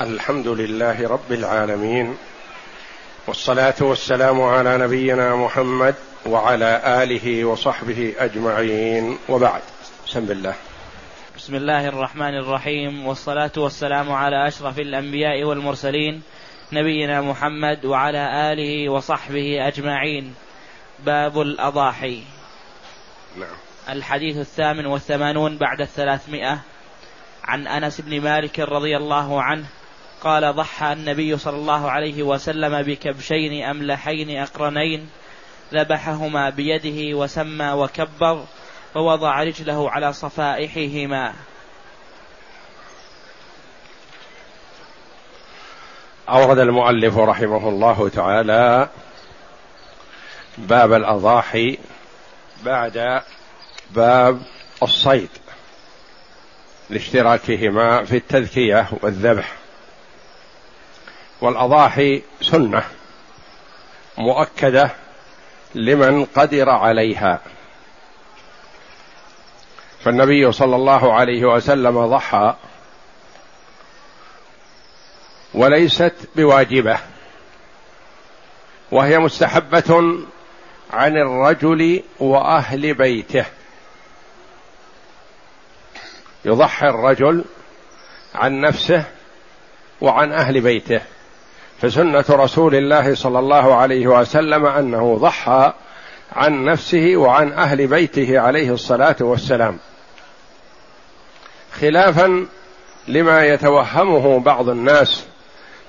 الحمد لله رب العالمين والصلاة والسلام على نبينا محمد وعلى آله وصحبه أجمعين وبعد. بسم الله. بسم الله الرحمن الرحيم والصلاة والسلام على أشرف الأنبياء والمرسلين نبينا محمد وعلى آله وصحبه أجمعين. باب الأضاحي. نعم. الحديث الثامن والثمانون بعد الثلاثمائة. عن أنس بن مالك رضي الله عنه قال ضحى النبي صلى الله عليه وسلم بكبشين أملحين أقرنين ذبحهما بيده وسمى وكبر ووضع رجله على صفائحهما. أورد المؤلف رحمه الله تعالى باب الأضاحي بعد باب الصيد لاشتراكهما في التذكية والذبح. والأضاحي سنة مؤكدة لمن قدر عليها. فالنبي صلى الله عليه وسلم ضحى وليست بواجبة وهي مستحبة عن الرجل وأهل بيته. يضحي الرجل عن نفسه وعن أهل بيته. فسنة رسول الله صلى الله عليه وسلم أنه ضحى عن نفسه وعن أهل بيته عليه الصلاة والسلام. خلافا لما يتوهمه بعض الناس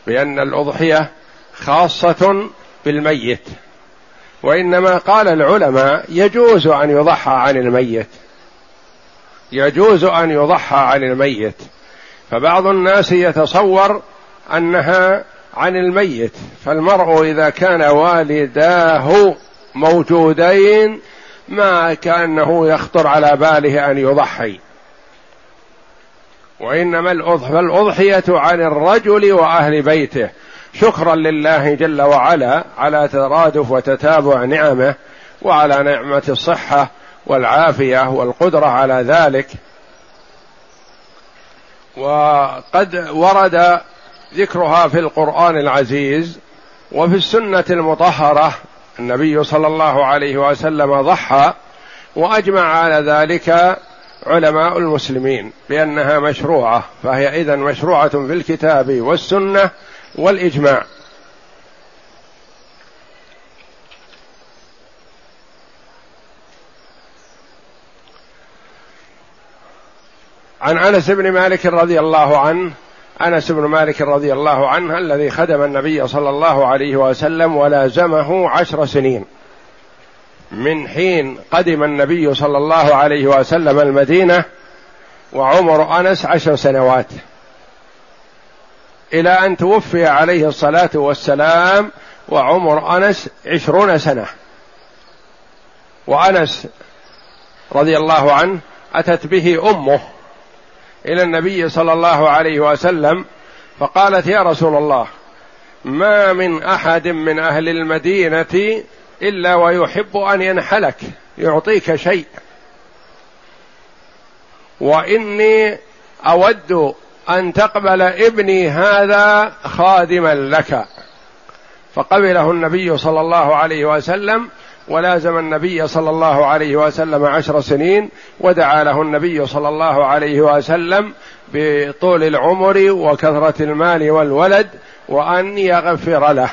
بأن الأضحية خاصة بالميت وإنما قال العلماء يجوز أن يضحى عن الميت. يجوز أن يضحى عن الميت. فبعض الناس يتصور أنها عن الميت فالمرء إذا كان والداه موجودين ما كأنه يخطر على باله أن يضحي. وإنما الاضحيه عن الرجل وأهل بيته. شكرا لله جل وعلا على ترادف وتتابع نعمه وعلى نعمة الصحة والعافية والقدرة على ذلك. وقد ورد ذكرها في القرآن العزيز وفي السنة المطهرة. النبي صلى الله عليه وسلم ضحى وأجمع على ذلك علماء المسلمين بأنها مشروعة فهي اذا مشروعة في الكتاب والسنة والإجماع. عن أنس بن مالك رضي الله عنه انس بن مالك رضي الله عنه الذي خدم النبي صلى الله عليه وسلم ولازمه عشر سنين. من حين قدم النبي صلى الله عليه وسلم المدينة وعمر انس عشر سنوات. إلى ان توفي عليه الصلاة والسلام وعمر انس عشرون سنة. وانس رضي الله عنه اتت به امه إلى النبي صلى الله عليه وسلم فقالت يا رسول الله ما من أحد من أهل المدينة إلا ويحب أن ينحلك يعطيك شيء. وإني أود أن تقبل ابني هذا خادما لك. فقبله النبي صلى الله عليه وسلم ولازم النبي صلى الله عليه وسلم عشر سنين ودعا له النبي صلى الله عليه وسلم بطول العمر وكثرة المال والولد وأن يغفر له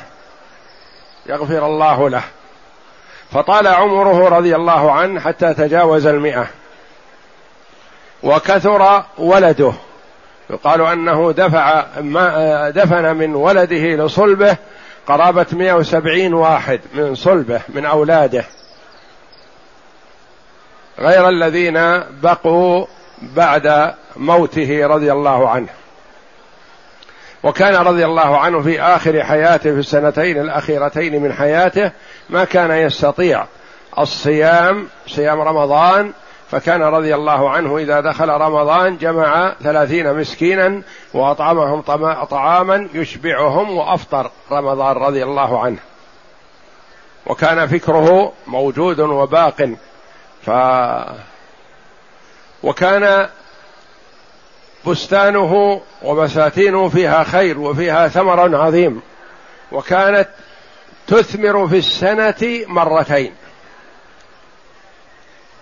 يغفر الله له. فطال عمره رضي الله عنه حتى تجاوز المئة. وكثر ولده. يقال أنه دفع ما دفن من ولده لصلبه قرابة 170 واحد من صلبه من أولاده. غير الذين بقوا بعد موته رضي الله عنه. وكان رضي الله عنه في آخر حياته في السنتين الأخيرتين من حياته ما كان يستطيع الصيام صيام رمضان فكان رضي الله عنه إذا دخل رمضان جمع ثلاثين مسكينا وأطعمهم طعاما يشبعهم وأفطر رمضان رضي الله عنه. وكان فكره موجود وباق. ف وكان بستانه وبساتينه فيها خير وفيها ثمر عظيم. وكانت تثمر في السنة مرتين.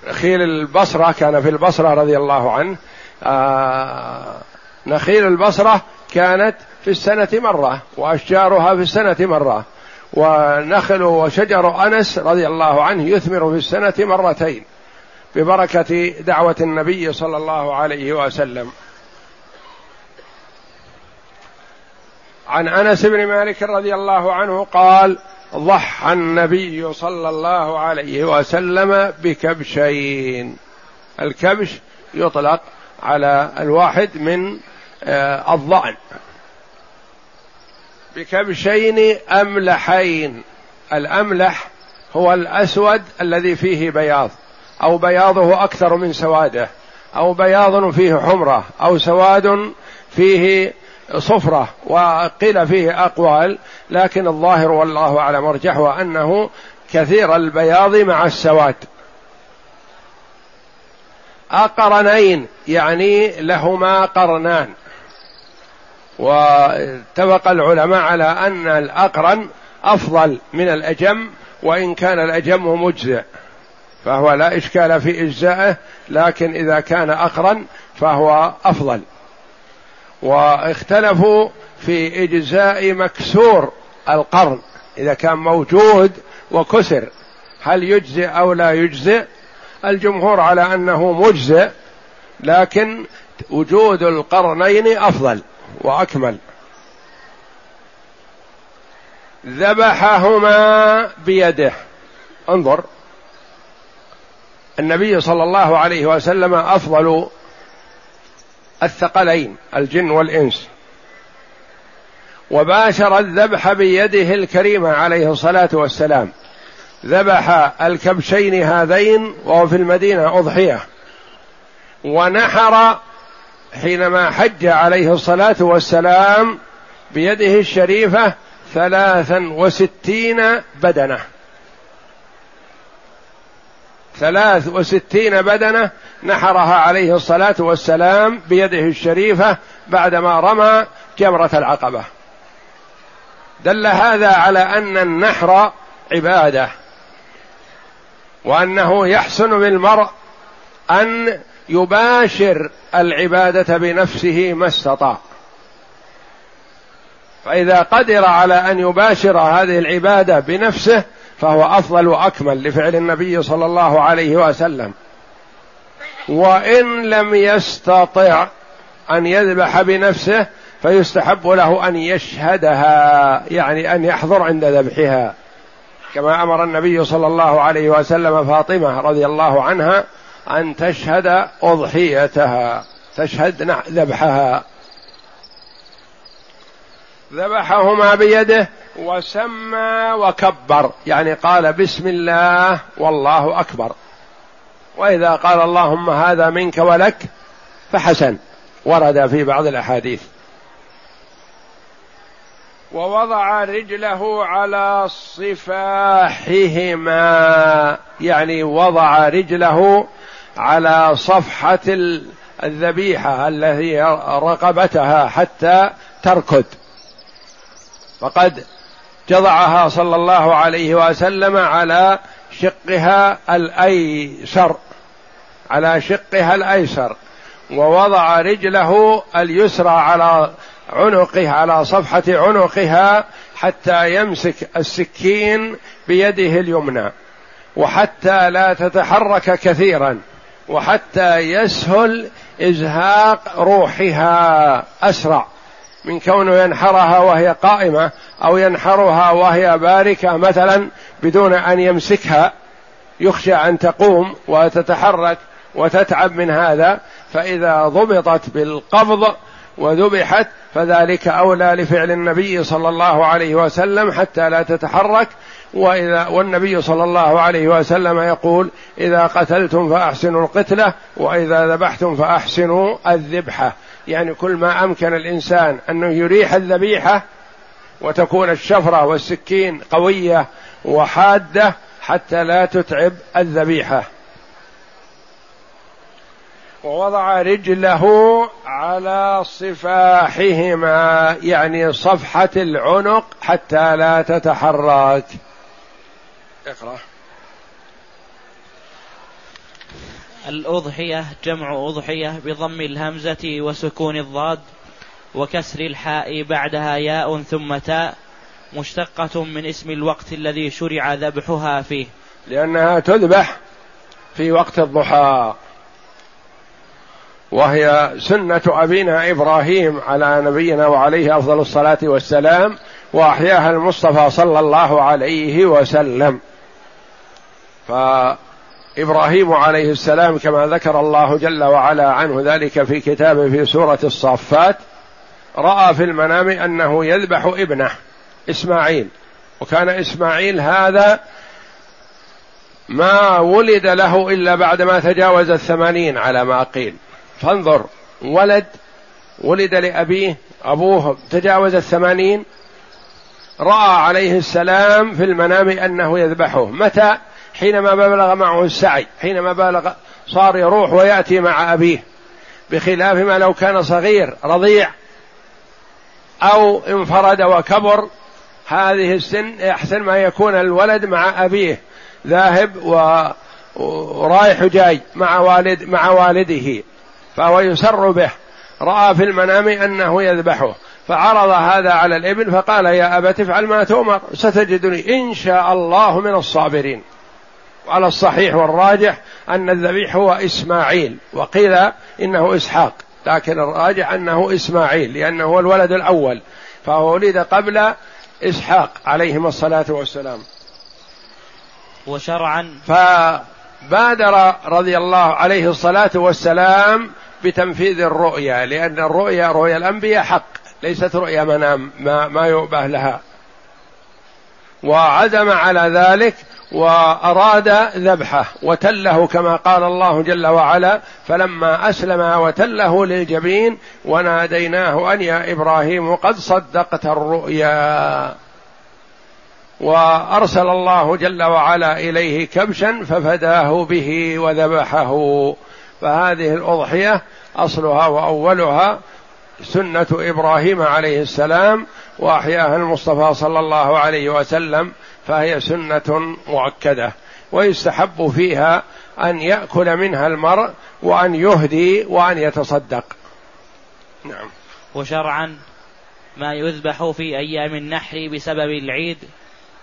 نخيل البصرة كان في البصرة رضي الله عنه. آه نخيل البصرة كانت في السنة مرة وأشجارها في السنة مرة. ونخل وشجر أنس رضي الله عنه يثمر في السنة مرتين ببركة دعوة النبي صلى الله عليه وسلم. عن أنس بن مالك رضي الله عنه قال ضحى النبي صلى الله عليه وسلم بكبشين. الكبش يطلق على الواحد من آه، الضأن. بكبشين أملحين. الأملح هو الأسود الذي فيه بياض أو بياضه أكثر من سوادة أو بياض فيه حمرة أو سواد فيه صفرة وقيل فيه أقوال لكن الظاهر والله أعلم أرجحه أنه كثير البياض مع السواد. أقرنين يعني لهما قرنان. واتفق العلماء على أن الأقرن أفضل من الأجم وإن كان الأجم مجزئ فهو لا إشكال في إجزائه لكن إذا كان أقرن فهو أفضل. واختلفوا في إجزاء مكسور القرن إذا كان موجود وكسر. هل يجزئ أو لا يجزئ؟ الجمهور على أنه مجزئ لكن وجود القرنين أفضل وأكمل. ذبحهما بيده. انظر. النبي صلى الله عليه وسلم أفضل الثقلين الجن والإنس. وباشر الذبح بيده الكريمة عليه الصلاة والسلام. ذبح الكبشين هذين وهو في المدينة أضحية. ونحر حينما حج عليه الصلاة والسلام بيده الشريفة ثلاثا وستين بدنة. ثلاث وستين بدنة نحرها عليه الصلاة والسلام بيده الشريفة بعدما رمى جمرة العقبة. دل هذا على أن النحر عبادة وأنه يحسن بالمرء أن يباشر العبادة بنفسه ما استطاع. فإذا قدر على أن يباشر هذه العبادة بنفسه فهو أفضل وأكمل لفعل النبي صلى الله عليه وسلم. وإن لم يستطع أن يذبح بنفسه فيستحب له أن يشهدها يعني أن يحضر عند ذبحها. كما أمر النبي صلى الله عليه وسلم فاطمة رضي الله عنها أن تشهد أضحيتها تشهد ذبحها. ذبحهما بيده وسمى وكبر. يعني قال بسم الله والله أكبر. وإذا قال اللهم هذا منك ولك فحسن. ورد في بعض الأحاديث. ووضع رجله على صفاحهما. يعني وضع رجله على صفحة الذبيحة التي رقبتها حتى تركض. فقد جضعها صلى الله عليه وسلم على شقها الأيسر على شقها الأيسر ووضع رجله اليسرى على عنقه على صفحة عنقها حتى يمسك السكين بيده اليمنى وحتى لا تتحرك كثيرا وحتى يسهل إزهاق روحها أسرع. من كونه ينحرها وهي قائمة أو ينحرها وهي باركة مثلا بدون أن يمسكها يخشى أن تقوم وتتحرك وتتعب من هذا فإذا ضبطت بالقبض وذبحت فذلك أولى لفعل النبي صلى الله عليه وسلم حتى لا تتحرك. وإذا والنبي صلى الله عليه وسلم يقول إذا قتلتم فأحسنوا القتلة وإذا ذبحتم فأحسنوا الذبحة. يعني كل ما أمكن الإنسان أنه يريح الذبيحة وتكون الشفرة والسكين قوية وحادة حتى لا تتعب الذبيحة. ووضع رجله على صفاحهما يعني صفحة العنق حتى لا تتحرك. اقرأ. الأضحية جمع أضحية بضم الهمزة وسكون الضاد وكسر الحاء بعدها ياء ثم تاء مشتقة من اسم الوقت الذي شرع ذبحها فيه. لأنها تذبح في وقت الضحى. وهي سنة أبينا إبراهيم على نبينا وعليه أفضل الصلاة والسلام وأحياها المصطفى صلى الله عليه وسلم. فإبراهيم عليه السلام كما ذكر الله جل وعلا عنه ذلك في كتابه في سورة الصافات رأى في المنام أنه يذبح ابنه إسماعيل وكان إسماعيل هذا ما ولد له إلا بعدما تجاوز الثمانين على ما قيل. فانظر ولد ولد لأبيه أبوه تجاوز الثمانين رأى عليه السلام في المنام أنه يذبحه. متى؟ حينما بلغ معه السعي حينما بلغ صار يروح ويأتي مع أبيه بخلاف ما لو كان صغير رضيع أو انفرد وكبر هذه السن أحسن ما يكون الولد مع أبيه ذاهب ورايح جاي مع والد مع والده فهو يسر به. رأى في المنام أنه يذبحه. فعرض هذا على الابن فقال يا أبت افعل ما تؤمر ستجدني إن شاء الله من الصابرين. وعلى الصحيح والراجح أن الذبيح هو إسماعيل وقيل إنه إسحاق لكن الراجح أنه إسماعيل لأنه هو الولد الأول فهو ولد قبل إسحاق عليهما الصلاة والسلام. وشرعا فبادر رضي الله عليه الصلاة والسلام بتنفيذ الرؤيا لأن الرؤيا رؤيا الأنبياء حق ليست رؤيا منام ما, ما يؤبه لها. وعزم على ذلك وأراد ذبحه وتله كما قال الله جل وعلا فلما أسلم وتله للجبين وناديناه أن يا إبراهيم قد صدقت الرؤيا. وأرسل الله جل وعلا إليه كبشا ففداه به وذبحه. فهذه الأضحية أصلها وأولها سنة إبراهيم عليه السلام وأحياها المصطفى صلى الله عليه وسلم فهي سنة مؤكدة. ويستحب فيها أن يأكل منها المرء وأن يهدي وأن يتصدق. نعم. وشرعا ما يذبح في أيام النحر بسبب العيد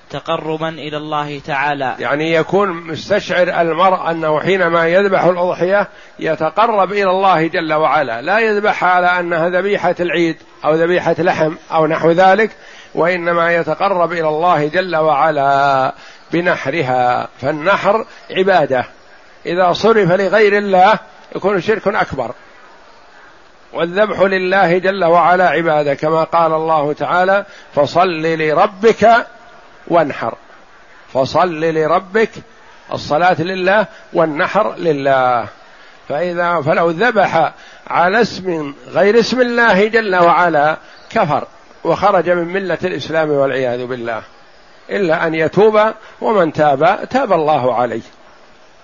تقربا إلى الله تعالى. يعني يكون مستشعر المرء أنه حينما يذبح الأضحية يتقرب إلى الله جل وعلا. لا يذبحها على انها ذبيحة العيد أو ذبيحة لحم أو نحو ذلك وإنما يتقرب إلى الله جل وعلا بنحرها. فالنحر عبادة. إذا صرف لغير الله يكون شرك أكبر. والذبح لله جل وعلا عبادة كما قال الله تعالى فصل لربك وانحر. فصل لربك الصلاة لله والنحر لله. فإذا فلو ذبح على اسم غير اسم الله جل وعلا كفر وخرج من ملة الإسلام والعياذ بالله. إلا أن يتوب ومن تاب تاب الله عليه.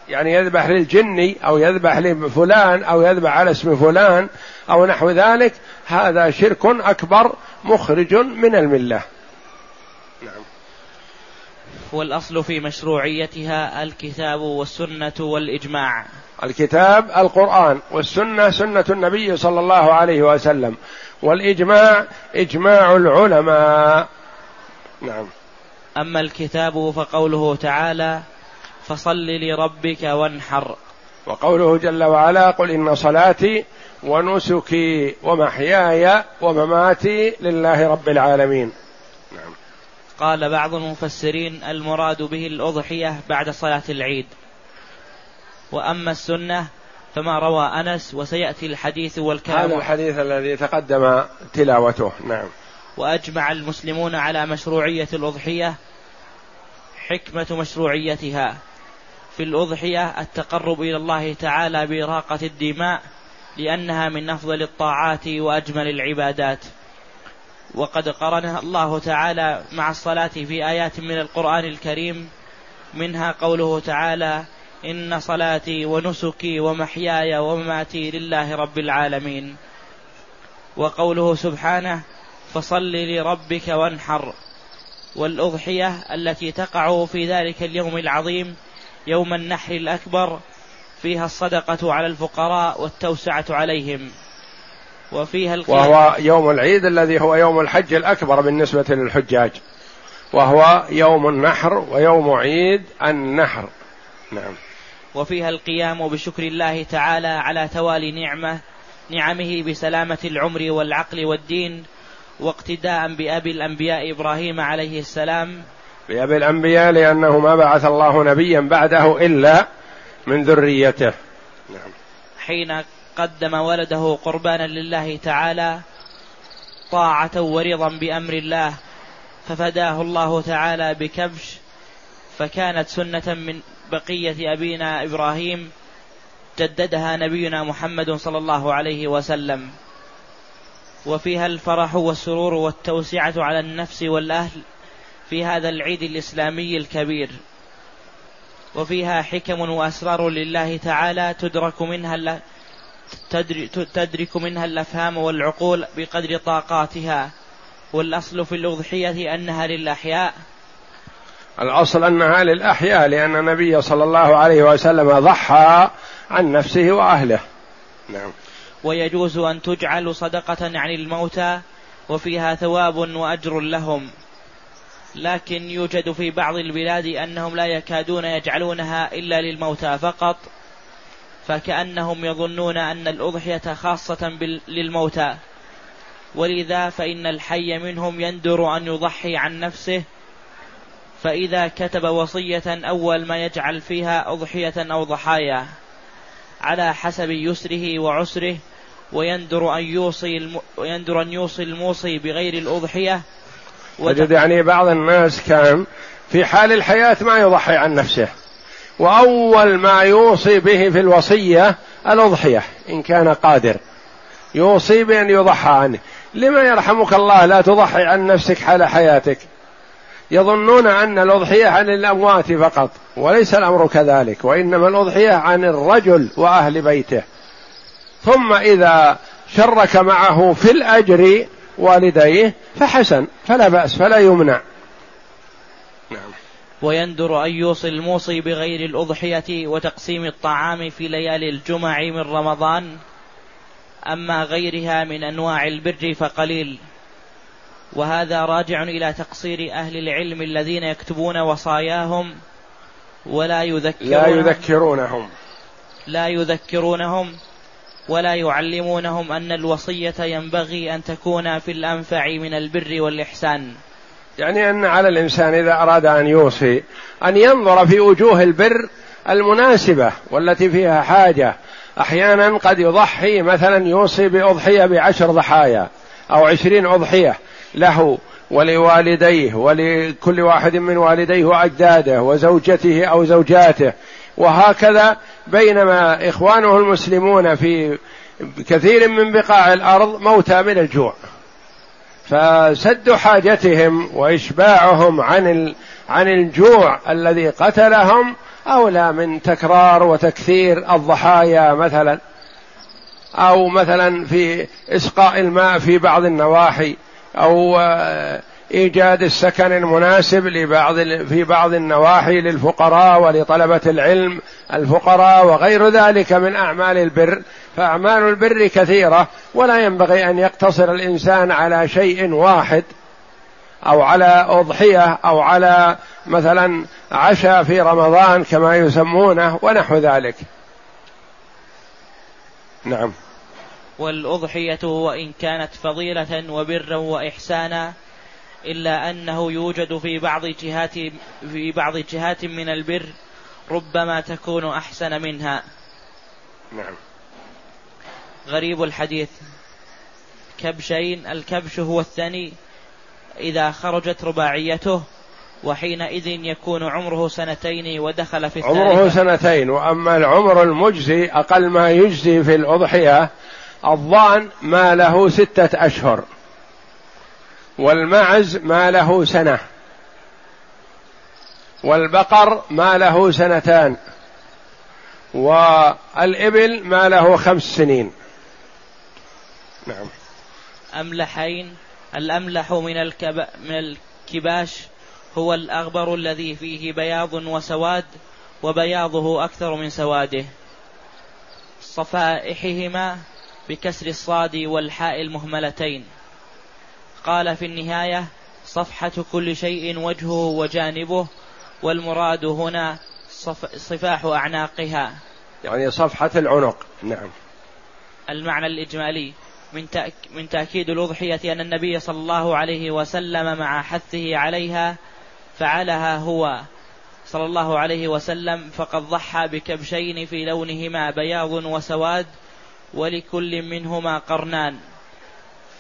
يعني يذبح للجني أو يذبح لفلان أو يذبح على اسم فلان أو نحو ذلك هذا شرك أكبر مخرج من الملة. والأصل في مشروعيتها الكتاب والسنة والإجماع. الكتاب القرآن والسنة سنة النبي صلى الله عليه وسلم. والإجماع إجماع العلماء. نعم. أما الكتاب فقوله تعالى فصل لربك وانحر. وقوله جل وعلا قل إن صلاتي ونسكي ومحياي ومماتي لله رب العالمين. قال بعض المفسرين المراد به الأضحية بعد صلاة العيد. وأما السنة فما روى أنس وسيأتي الحديث والكلام. هذا الحديث الذي تقدم تلاوته نعم. وأجمع المسلمون على مشروعية الأضحية حكمة مشروعيتها. في الأضحية التقرب إلى الله تعالى بإراقة الدماء لأنها من أفضل الطاعات وأجمل العبادات. وقد قرنها الله تعالى مع الصلاة في آيات من القرآن الكريم منها قوله تعالى إن صلاتي ونسكي ومحياي ومماتي لله رب العالمين. وقوله سبحانه فصل لربك وانحر. والأضحية التي تقع في ذلك اليوم العظيم يوم النحر الأكبر فيها الصدقة على الفقراء والتوسعة عليهم. وفيها القيام وهو يوم العيد الذي هو يوم الحج الأكبر بالنسبة للحجاج. وهو يوم النحر ويوم عيد النحر. نعم. وفيها القيام بشكر الله تعالى على توالي نعمة نعمه بسلامة العمر والعقل والدين واقتداء بأبي الأنبياء إبراهيم عليه السلام. بأبي الأنبياء لأنه ما بعث الله نبيا بعده إلا من ذريته. نعم. حين قدم ولده قربانا لله تعالى طاعة ورضا بأمر الله ففداه الله تعالى بكبش فكانت سنة من بقية أبينا إبراهيم جددها نبينا محمد صلى الله عليه وسلم. وفيها الفرح والسرور والتوسعة على النفس والأهل في هذا العيد الإسلامي الكبير. وفيها حكم وأسرار لله تعالى تدرك منها تدرك منها الأفهام والعقول بقدر طاقاتها والأصل في الأضحية أنها للأحياء. الأصل أنها للأحياء لأن النبي صلى الله عليه وسلم ضحى عن نفسه وأهله. نعم. ويجوز أن تجعل صدقة عن الموتى وفيها ثواب وأجر لهم. لكن يوجد في بعض البلاد أنهم لا يكادون يجعلونها إلا للموتى فقط. فكأنهم يظنون أن الأضحية خاصة للموتى. ولذا فإن الحي منهم يندر أن يضحي عن نفسه. فإذا كتب وصية أول ما يجعل فيها أضحية أو ضحايا على حسب يسره وعسره ويندر أن يوصي. ويندر أن يوصي الموصي بغير الأضحية. وجد يعني بعض الناس كان في حال الحياة ما يضحي عن نفسه. وأول ما يوصي به في الوصية الأضحية إن كان قادر. يوصي بأن يضحى عنه. لما يرحمك الله لا تضحي عن نفسك حال حياتك. يظنون أن الأضحية عن الأموات فقط وليس الأمر كذلك وإنما الأضحية عن الرجل وأهل بيته. ثم إذا شرك معه في الأجر والديه فحسن فلا بأس فلا يمنع. نعم. ويندر أن يوصي الموصي بغير الأضحية وتقسيم الطعام في ليالي الجمع من رمضان أما غيرها من أنواع البر فقليل. وهذا راجع إلى تقصير أهل العلم الذين يكتبون وصاياهم ولا يذكرون لا يذكرونهم. لا يذكرونهم ولا يعلمونهم أن الوصية ينبغي أن تكون في الأنفع من البر والإحسان. يعني أن على الإنسان إذا أراد أن يوصي أن ينظر في وجوه البر المناسبة والتي فيها حاجة. أحيانا قد يضحي مثلا يوصي بأضحية بعشر ضحايا أو عشرين أضحية له ولوالديه ولكل واحد من والديه وأجداده وزوجته أو زوجاته. وهكذا بينما إخوانه المسلمون في كثير من بقاع الأرض موتى من الجوع. فسد حاجتهم وإشباعهم عن عن الجوع الذي قتلهم أولى من تكرار وتكثير الضحايا مثلا. أو مثلا في إسقاء الماء في بعض النواحي أو إيجاد السكن المناسب لبعض في بعض النواحي للفقراء ولطلبة العلم الفقراء وغير ذلك من أعمال البر. فأعمال البر كثيرة ولا ينبغي أن يقتصر الإنسان على شيء واحد أو على أضحية أو على مثلا عشاء في رمضان كما يسمونه ونحو ذلك. نعم. والأضحية وإن كانت فضيلة وبرا وإحسانا إلا أنه يوجد في بعض جهات في بعض جهات من البر ربما تكون أحسن منها. نعم. غريب الحديث كبشين الكبش هو الثاني إذا خرجت رباعيته وحينئذ يكون عمره سنتين ودخل في الثالثة عمره سنتين وأما العمر المجزي أقل ما يجزي في الأضحية الضان ما له ستة أشهر والمعز ما له سنة. والبقر ما له سنتان. والإبل ما له خمس سنين. نعم. أملحين الأملح من, الكب... من الكباش هو الأغبر الذي فيه بياض وسواد وبياضه أكثر من سواده. صفائحهما بكسر الصاد والحاء المهملتين. قال في النهاية صفحة كل شيء وجهه وجانبه والمراد هنا صف صفاح أعناقها. يعني صفحة العنق نعم. المعنى الإجمالي من, تأك من تأكيد الأضحية أن النبي صلى الله عليه وسلم مع حثه عليها فعلها هو. صلى الله عليه وسلم فقد ضحى بكبشين في لونهما بياض وسواد ولكل منهما قرنان.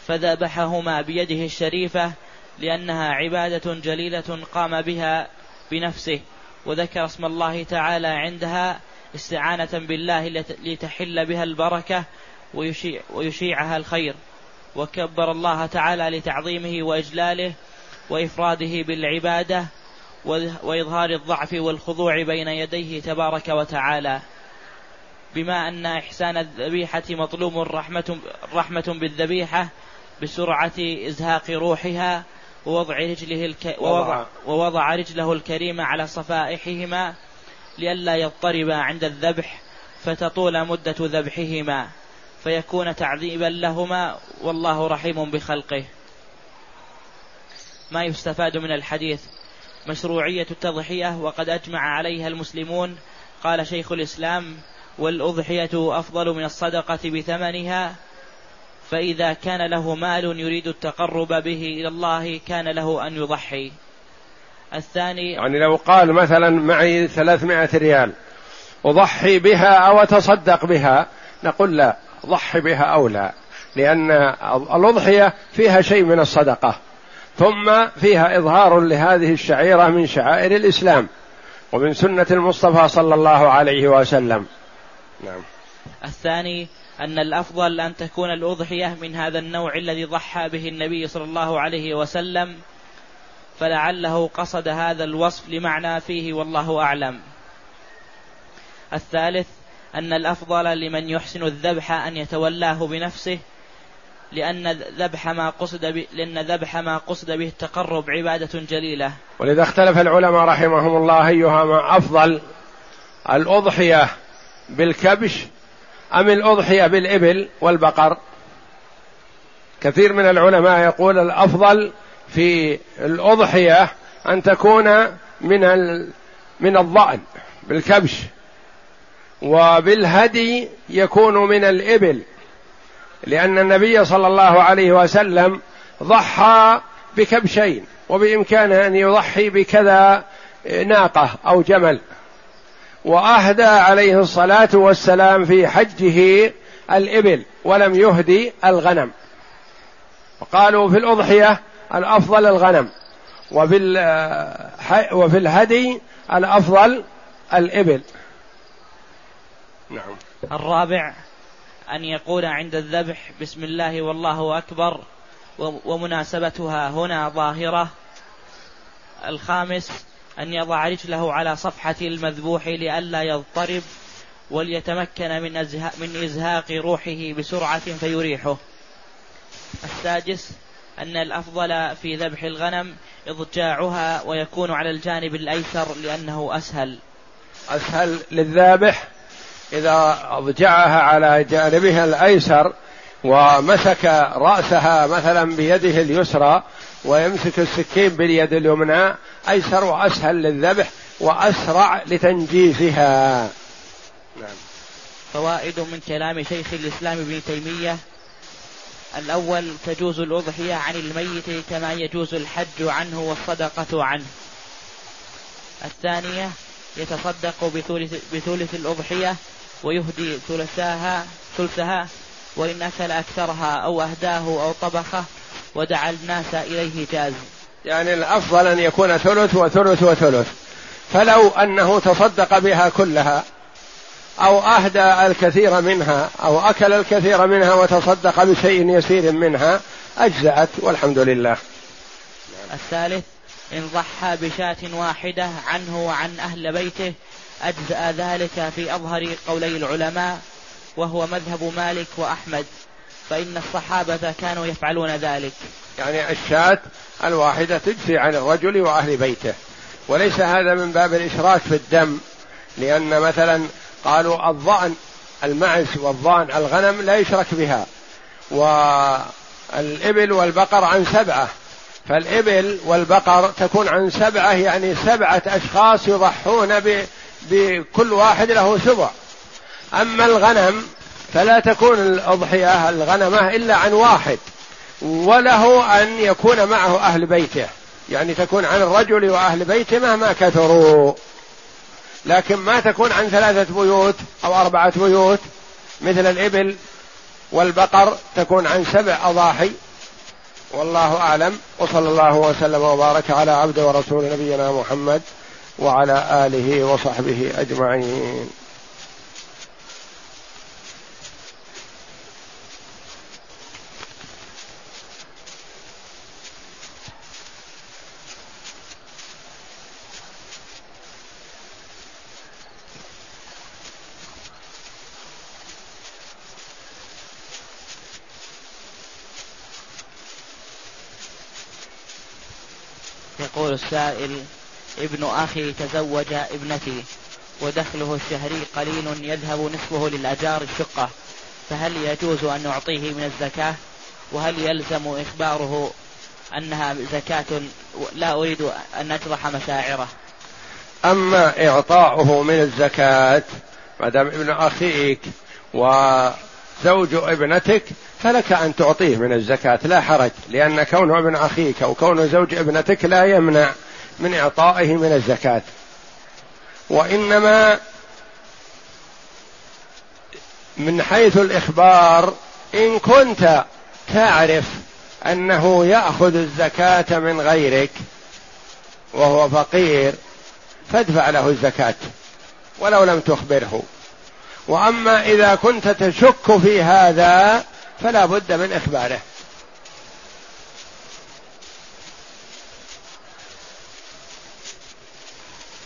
فذبحهما بيده الشريفة لأنها عبادة جليلة قام بها بنفسه وذكر اسم الله تعالى عندها استعانة بالله لتحل بها البركة ويشيع ويشيعها الخير. وكبر الله تعالى لتعظيمه وإجلاله وإفراده بالعبادة وإظهار الضعف والخضوع بين يديه تبارك وتعالى. بما أن إحسان الذبيحة مطلوب رحمة, رحمة بالذبيحة بسرعة إزهاق روحها ووضع رجله الك... ووضع, ووضع رجله الكريمة على صفائحهما لئلا يضطربا عند الذبح فتطول مدة ذبحهما فيكون تعذيبا لهما والله رحيم بخلقه. ما يستفاد من الحديث؟ مشروعية التضحية وقد أجمع عليها المسلمون قال شيخ الإسلام والأضحية أفضل من الصدقة بثمنها فإذا كان له مال يريد التقرب به إلى الله كان له أن يضحي. الثاني يعني لو قال مثلا معي ثلاثمائة ريال أضحي بها أو أتصدق بها نقول لا ضحي بها أو لا لأن الأضحية فيها شيء من الصدقة ثم فيها إظهار لهذه الشعيرة من شعائر الإسلام ومن سنة المصطفى صلى الله عليه وسلم. نعم. الثاني أن الأفضل أن تكون الأضحية من هذا النوع الذي ضحى به النبي صلى الله عليه وسلم فلعله قصد هذا الوصف لمعنى فيه والله أعلم. الثالث أن الأفضل لمن يحسن الذبح أن يتولاه بنفسه لأن ذبح ما قصد ب... لأن ذبح ما قصد به التقرب عبادة جليلة. ولذا اختلف العلماء رحمهم الله أيها ما أفضل الأضحية بالكبش أم الأضحية بالإبل والبقر كثير من العلماء يقول الأفضل في الأضحية أن تكون من. من الضأن بالكبش وبالهدي يكون من الإبل لأن النبي صلى الله عليه وسلم ضحى بكبشين وبإمكانه أن يضحي بكذا ناقة أو جمل وأهدى عليه الصلاة والسلام في حجه الإبل ولم يهدي الغنم. وقالوا في الأضحية الأفضل الغنم وفي الهدي الأفضل الإبل. نعم. الرابع أن يقول عند الذبح بسم الله والله أكبر ومناسبتها هنا ظاهرة. الخامس أن يضع رجله على صفحة المذبوح لئلا يضطرب وليتمكن من, من إزهاق روحه بسرعة فيريحه. السادس أن الأفضل في ذبح الغنم إضجاعها ويكون على الجانب الأيسر لأنه أسهل. أسهل للذابح إذا أضجعها على جانبها الأيسر ومسك رأسها مثلا بيده اليسرى ويمسك السكين باليد اليمنى أيسر وأسهل للذبح وأسرع لتنجيزها نعم. فوائد من كلام شيخ الإسلام ابن تيمية الأول تجوز الأضحية عن الميت كما يجوز الحج عنه والصدقة عنه. الثانية يتصدق بثلث, بثلث الأضحية ويهدي ثلثاها ثلثها وإن أكل أكثرها أو أهداه أو طبخه ودعا الناس إليه جاز. يعني الأفضل أن يكون ثلث وثلث وثلث. فلو أنه تصدق بها كلها أو أهدى الكثير منها أو أكل الكثير منها وتصدق بشيء يسير منها أجزأت والحمد لله. الثالث إن ضحى بشاة واحدة عنه وعن أهل بيته أجزأ ذلك في أظهر قولي العلماء وهو مذهب مالك وأحمد. فإن الصحابة كانوا يفعلون ذلك. يعني الشاة الواحدة تجزي عن الرجل وأهل بيته. وليس هذا من باب الإشراك في الدم لأن مثلا قالوا الظأن المعز والظان الغنم لا يشرك بها. والإبل والبقر عن سبعة. فالإبل والبقر تكون عن سبعة يعني سبعة أشخاص يضحون بكل واحد له سبع. أما الغنم فلا تكون الأضحية الغنمة إلا عن واحد وله أن يكون معه أهل بيته. يعني تكون عن الرجل وأهل بيته مهما كثروا. لكن ما تكون عن ثلاثة بيوت أو أربعة بيوت مثل الإبل والبقر تكون عن سبع أضاحي. والله أعلم. وصلى الله وسلم وبارك على عبد ورسول نبينا محمد وعلى آله وصحبه أجمعين. يقول السائل ابن أخي تزوج ابنتي ودخله الشهري قليل يذهب نصفه للأجار الشقة فهل يجوز أن نعطيه من الزكاة؟ وهل يلزم إخباره أنها زكاة؟ لا أريد أن نجرح مشاعره. أما إعطاؤه من الزكاة ما دام ابن أخيك وزوج ابنتك فلك أن تعطيه من الزكاة لا حرج لأن كونه ابن أخيك أو كونه زوج ابنتك لا يمنع من إعطائه من الزكاة. وإنما من حيث الإخبار إن كنت تعرف أنه يأخذ الزكاة من غيرك وهو فقير فادفع له الزكاة ولو لم تخبره. وأما إذا كنت تشك في هذا فلا بد من إخباره.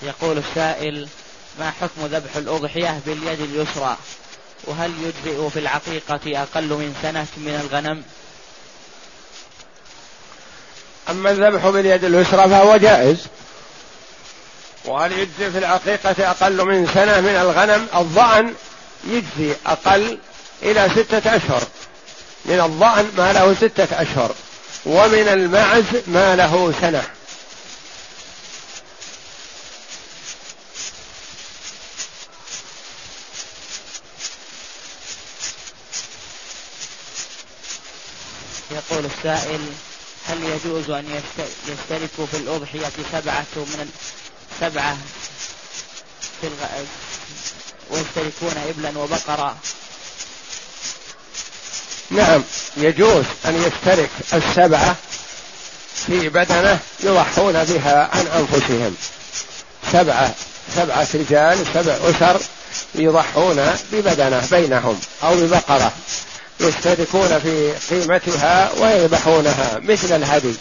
يقول السائل ما حكم ذبح الأضحية باليد اليسرى؟ وهل يجزئ في العقيقة أقل من سنة من الغنم؟ أما الذبح باليد اليسرى فهو جائز. وهل يجزي في العقيقة أقل من سنة من الغنم؟ الظأن يجزي أقل إلى ستة أشهر. من الضأن ما له ستة أشهر ومن المعز ما له سنة. يقول السائل هل يجوز أن يشتركوا في الأضحية سبعة من سبعة في الغ... ويشتركون إبلا وبقرة نعم يجوز أن يشترك السبعة في بدنة يضحون بها عن أنفسهم. سبعة سبعة رجال سبع أسر يضحون ببدنة بينهم أو ببقرة يشتركون في قيمتها ويذبحونها مثل الهدي.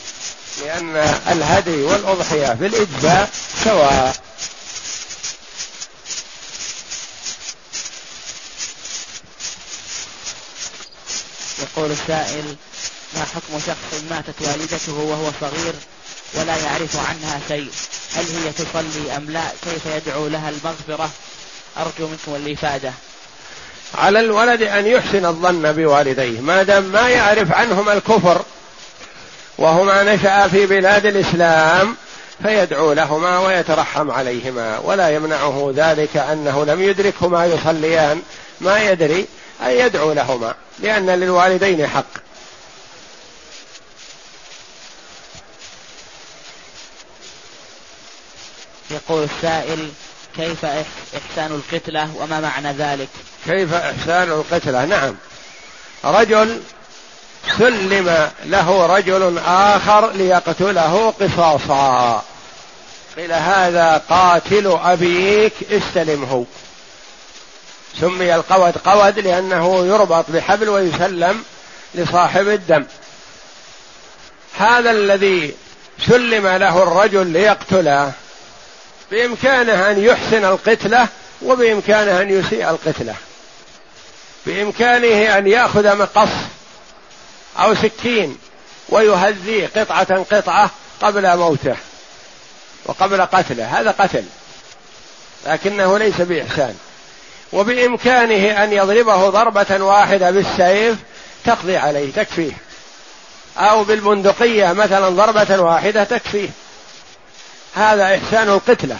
لأن الهدي والأضحية في الإجزاء سواء. يقول السائل ما حكم شخص ماتت والدته وهو صغير ولا يعرف عنها شيء؟ هل هي تصلي أم لا؟ كيف يدعو لها المغفرة؟ أرجو منكم الإفادة. على الولد أن يحسن الظن بوالديه. ما دام ما يعرف عنهما الكفر وهما نشأ في بلاد الإسلام فيدعو لهما ويترحم عليهما ولا يمنعه ذلك أنه لم يدركهما يصليان. ما يدري أن يدعو لهما لأن للوالدين حق. يقول السائل كيف إحسان القتلة وما معنى ذلك؟ كيف إحسان القتلة؟ نعم. رجل سلم له رجل آخر ليقتله قصاصا. قيل هذا قاتل أبيك استلمه. سمي القود قود لأنه يربط بحبل ويسلم لصاحب الدم. هذا الذي سلم له الرجل ليقتله بإمكانه أن يحسن القتلة وبإمكانه أن يسيء القتلة. بإمكانه أن يأخذ مقص أو سكين ويهذيه قطعة قطعة قبل موته وقبل قتله. هذا قتل لكنه ليس بإحسان. وبإمكانه أن يضربه ضربة واحدة بالسيف تقضي عليه تكفيه. أو بالبندقية مثلا ضربة واحدة تكفيه. هذا إحسان القتلة.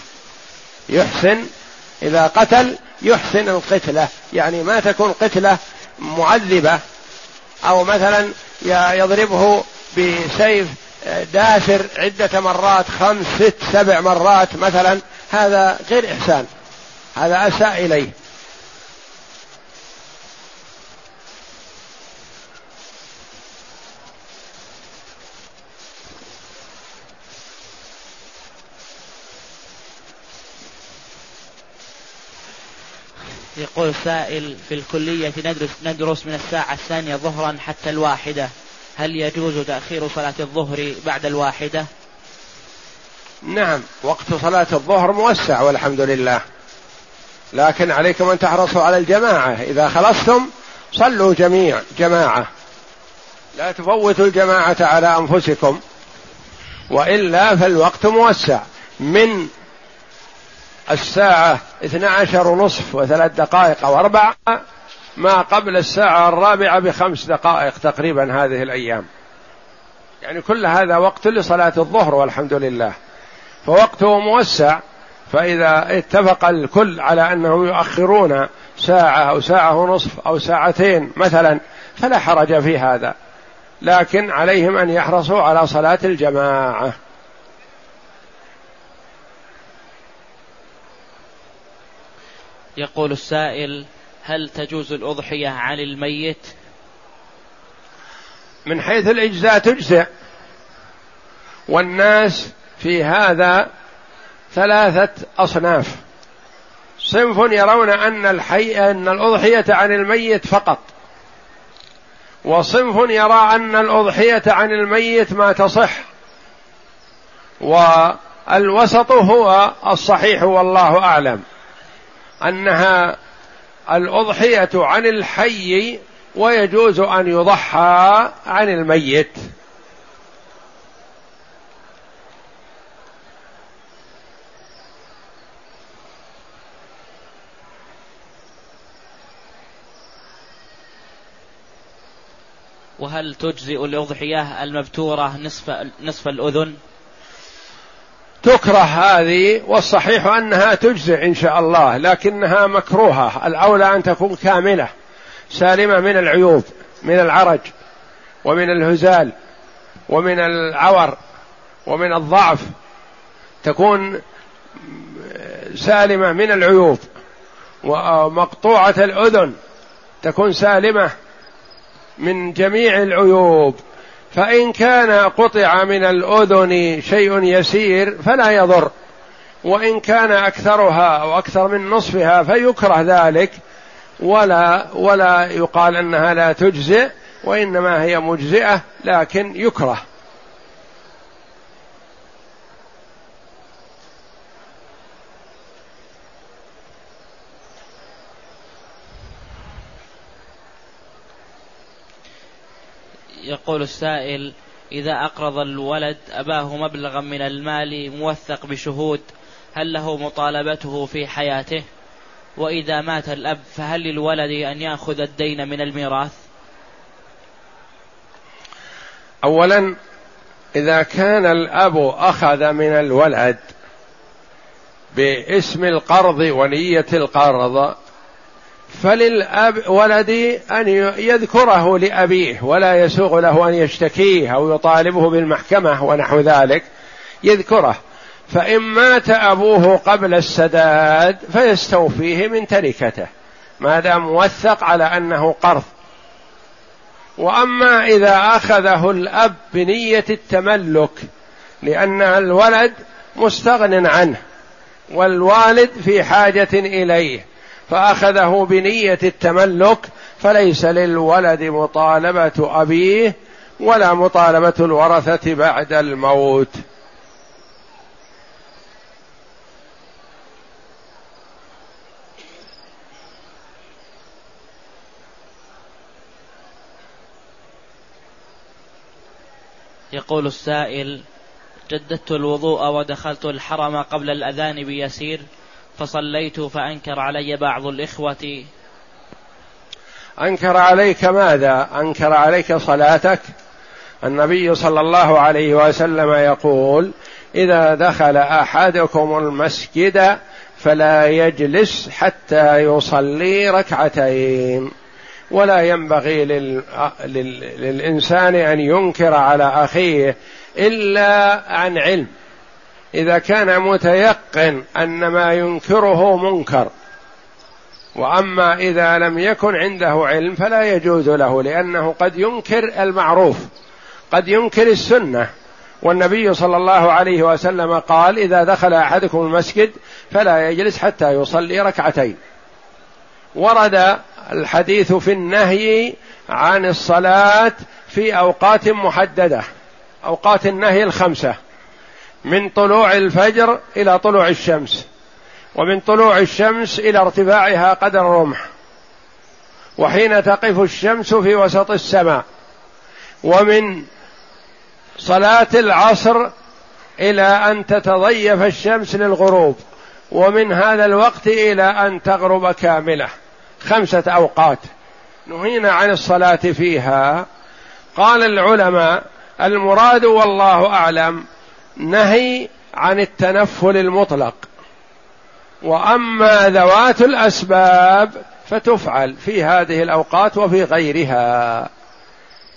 يحسن إذا قتل يحسن القتلة. يعني ما تكون قتلة معذبة أو مثلا يضربه بسيف داسر عدة مرات خمس ست سبع مرات مثلا. هذا غير إحسان. هذا أساء إليه. يقول سائل في الكلية ندرس, ندرس من الساعة الثانية ظهرا حتى الواحدة. هل يجوز تأخير صلاة الظهر بعد الواحدة؟ نعم وقت صلاة الظهر موسع والحمد لله. لكن عليكم أن تحرصوا على الجماعة. إذا خلصتم صلوا جميع جماعة. لا تفوتوا الجماعة على أنفسكم. وإلا فالوقت موسع. من الساعة اثنى عشر ونصف وثلاث دقائق أو أربع ما قبل الساعة الرابعة بخمس دقائق تقريبا هذه الأيام. يعني كل هذا وقت لصلاة الظهر والحمد لله. فوقته موسع فإذا اتفق الكل على أنهم يؤخرون ساعة أو ساعة ونصف أو ساعتين مثلا فلا حرج في هذا. لكن عليهم أن يحرصوا على صلاة الجماعة. يقول السائل هل تجوز الأضحية عن الميت؟ من حيث الإجزاء تجزئ. والناس في هذا ثلاثة أصناف. صنف يرون أن الحي أن الأضحية عن الميت فقط. وصنف يرى أن الأضحية عن الميت ما تصح. والوسط هو الصحيح والله أعلم. أنها الأضحية عن الحي ويجوز أن يضحى عن الميت وهل تجزئ الأضحية المبتورة نصف نصف الأذن؟ تكره هذه والصحيح أنها تجزئ إن شاء الله لكنها مكروهة. الأولى أن تكون كاملة سالمة من العيوب من العرج ومن الهزال ومن العور ومن الضعف. تكون سالمة من العيوب ومقطوعة الأذن. تكون سالمة من جميع العيوب. فإن كان قطع من الأذن شيء يسير فلا يضر. وإن كان أكثرها أو أكثر من نصفها فيكره ذلك. ولا ولا يقال أنها لا تجزئ وإنما هي مجزئة لكن يكره. يقول السائل إذا أقرض الولد أباه مبلغا من المال موثق بشهود هل له مطالبته في حياته؟ وإذا مات الأب فهل للولد أن يأخذ الدين من الميراث؟ أولا إذا كان الأب أخذ من الولد باسم القرض ونية القرض فللأب ولدي أن يذكره لأبيه ولا يسوغ له أن يشتكيه أو يطالبه بالمحكمة ونحو ذلك يذكره. فإن مات أبوه قبل السداد فيستوفيه من تركته ما دام موثق على أنه قرض. وأما إذا أخذه الأب بنية التملك لأن الولد مستغن عنه والوالد في حاجة إليه. فأخذه بنية التملك فليس للولد مطالبة أبيه ولا مطالبة الورثة بعد الموت. يقول السائل جددت الوضوء ودخلت الحرم قبل الأذان بيسير. فصليت فأنكر علي بعض الإخوة. أنكر عليك ماذا؟ أنكر عليك صلاتك؟ النبي صلى الله عليه وسلم يقول إذا دخل أحدكم المسجد فلا يجلس حتى يصلي ركعتين. ولا ينبغي لل... لل... للإنسان أن ينكر على أخيه إلا عن علم. إذا كان متيقن أن ما ينكره منكر وأما إذا لم يكن عنده علم فلا يجوز له لأنه قد ينكر المعروف قد ينكر السنة. والنبي صلى الله عليه وسلم قال إذا دخل أحدكم المسجد فلا يجلس حتى يصلي ركعتين ورد الحديث في النهي عن الصلاة في أوقات محددة أوقات النهي الخمسة. من طلوع الفجر إلى طلوع الشمس ومن طلوع الشمس إلى ارتفاعها قدر الرمح. وحين تقف الشمس في وسط السماء ومن صلاة العصر إلى أن تتضيف الشمس للغروب ومن هذا الوقت إلى أن تغرب كاملة. خمسة أوقات. نهينا عن الصلاة فيها. قال العلماء المراد والله أعلم نهي عن التنفل المطلق. وأما ذوات الأسباب فتفعل في هذه الأوقات وفي غيرها.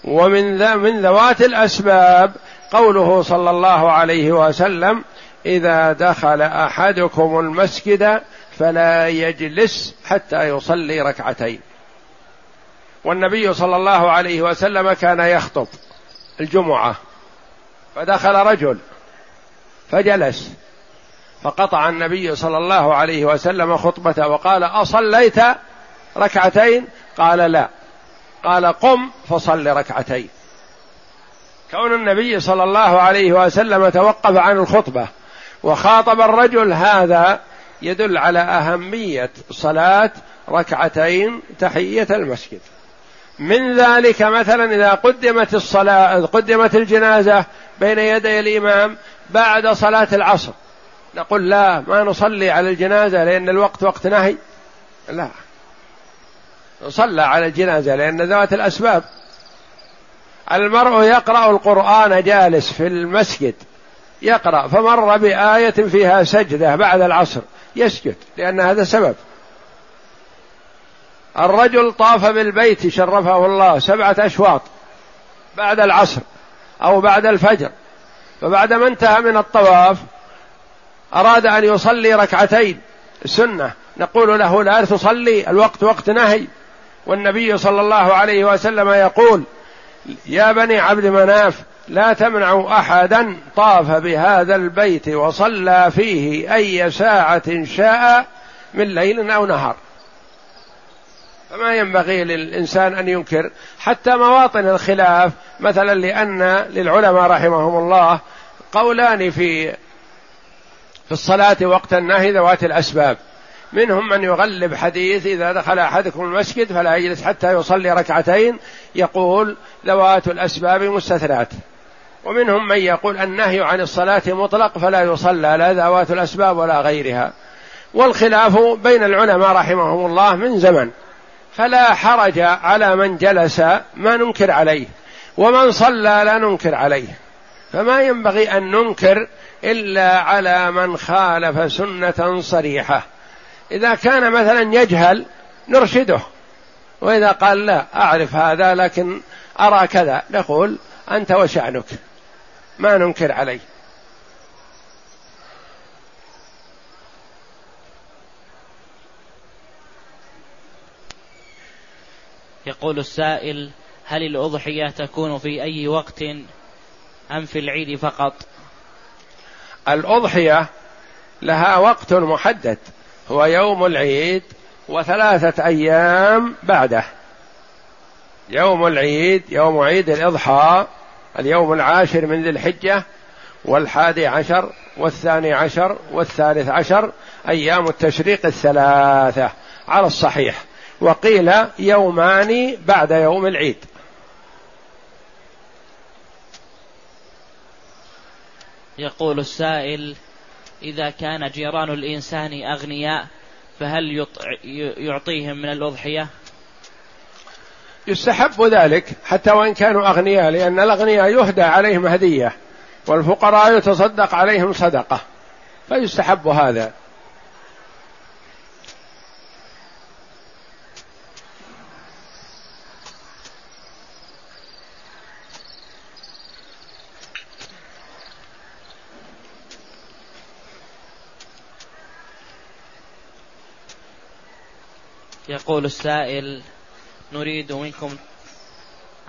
ومن من ذوات الأسباب قوله صلى الله عليه وسلم إذا دخل أحدكم المسجد فلا يجلس حتى يصلي ركعتين. والنبي صلى الله عليه وسلم كان يخطب الجمعة فدخل رجل فجلس. فقطع النبي صلى الله عليه وسلم خطبته وقال أصليت ركعتين؟ قال لا. قال قم فصل ركعتين. كون النبي صلى الله عليه وسلم توقف عن الخطبة وخاطب الرجل هذا يدل على أهمية صلاة ركعتين تحية المسجد. من ذلك مثلا إذا قدمت الصلاة قدمت الجنازة بين يدي الإمام بعد صلاة العصر. نقول لا ما نصلي على الجنازة لأن الوقت وقت نهي. لا. نصلى على الجنازة لأن ذات الأسباب. المرء يقرأ القرآن جالس في المسجد. يقرأ فمر بآية فيها سجدة بعد العصر. يسجد لأن هذا سبب. الرجل طاف بالبيت شرفه الله سبعة أشواط بعد العصر. أو بعد الفجر. فبعد ما انتهى من الطواف أراد أن يصلي ركعتين. سنة. نقول له لا تصلي الوقت وقت نهي. والنبي صلى الله عليه وسلم يقول يا بني عبد مناف لا تمنعوا أحدا طاف بهذا البيت وصلى فيه أي ساعة شاء من ليل أو نهار. فما ينبغي للإنسان أن ينكر حتى مواطن الخلاف مثلا لأن للعلماء رحمهم الله قولان في في الصلاة وقت النهي ذوات الأسباب. منهم من يغلب حديث إذا دخل أحدكم المسجد فلا يجلس حتى يصلي ركعتين يقول ذوات الأسباب مستثنات. ومنهم من يقول النهي عن الصلاة مطلق فلا يصلى لا ذوات الأسباب ولا غيرها. والخلاف بين العلماء رحمهم الله من زمن. فلا حرج على من جلس ما ننكر عليه ومن صلى لا ننكر عليه. فما ينبغي أن ننكر إلا على من خالف سنة صريحة. إذا كان مثلا يجهل نرشده وإذا قال لا أعرف هذا لكن أرى كذا نقول أنت وشأنك ما ننكر عليه. يقول السائل هل الأضحية تكون في أي وقت أم في العيد فقط؟ الأضحية لها وقت محدد هو يوم العيد وثلاثة أيام بعده. يوم العيد يوم عيد الإضحى اليوم العاشر من ذي الحجة والحادي عشر والثاني عشر والثالث عشر أيام التشريق الثلاثة على الصحيح. وقيل يومان بعد يوم العيد. يقول السائل إذا كان جيران الإنسان أغنياء فهل يعطيهم من الأضحية؟ يستحب ذلك حتى وإن كانوا أغنياء لأن الأغنياء يهدى عليهم هدية والفقراء يتصدق عليهم صدقة فيستحب هذا. يقول السائل نريد منكم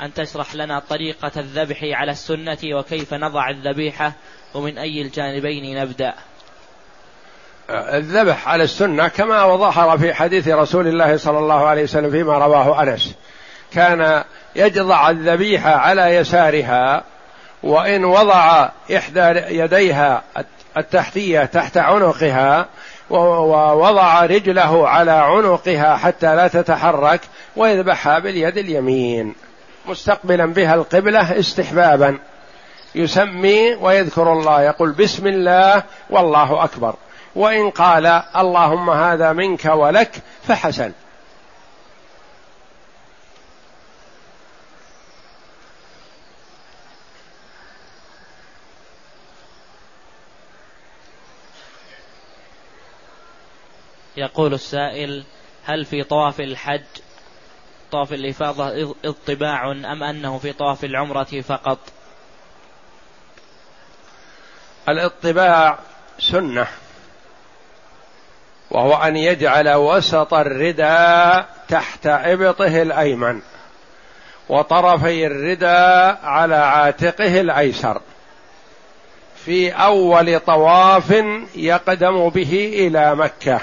أن تشرح لنا طريقة الذبح على السنة وكيف نضع الذبيحة ومن أي الجانبين نبدأ؟ الذبح على السنة كما ظهر في حديث رسول الله صلى الله عليه وسلم فيما رواه أنس. كان يجضع الذبيحة على يسارها وإن وضع إحدى يديها التحتية تحت عنقها ووضع رجله على عنقها حتى لا تتحرك ويذبحها باليد اليمين. مستقبلا بها القبلة استحبابا. يسمي ويذكر الله يقول بسم الله والله أكبر. وإن قال اللهم هذا منك ولك فحسن. يقول السائل هل في طواف الحج طواف الإفاضة اطباع أم أنه في طواف العمرة فقط؟ الاطباع سنة وهو أن يجعل وسط الرداء تحت إبطه الأيمن وطرفي الرداء على عاتقه الأيسر في أول طواف يقدم به إلى مكة.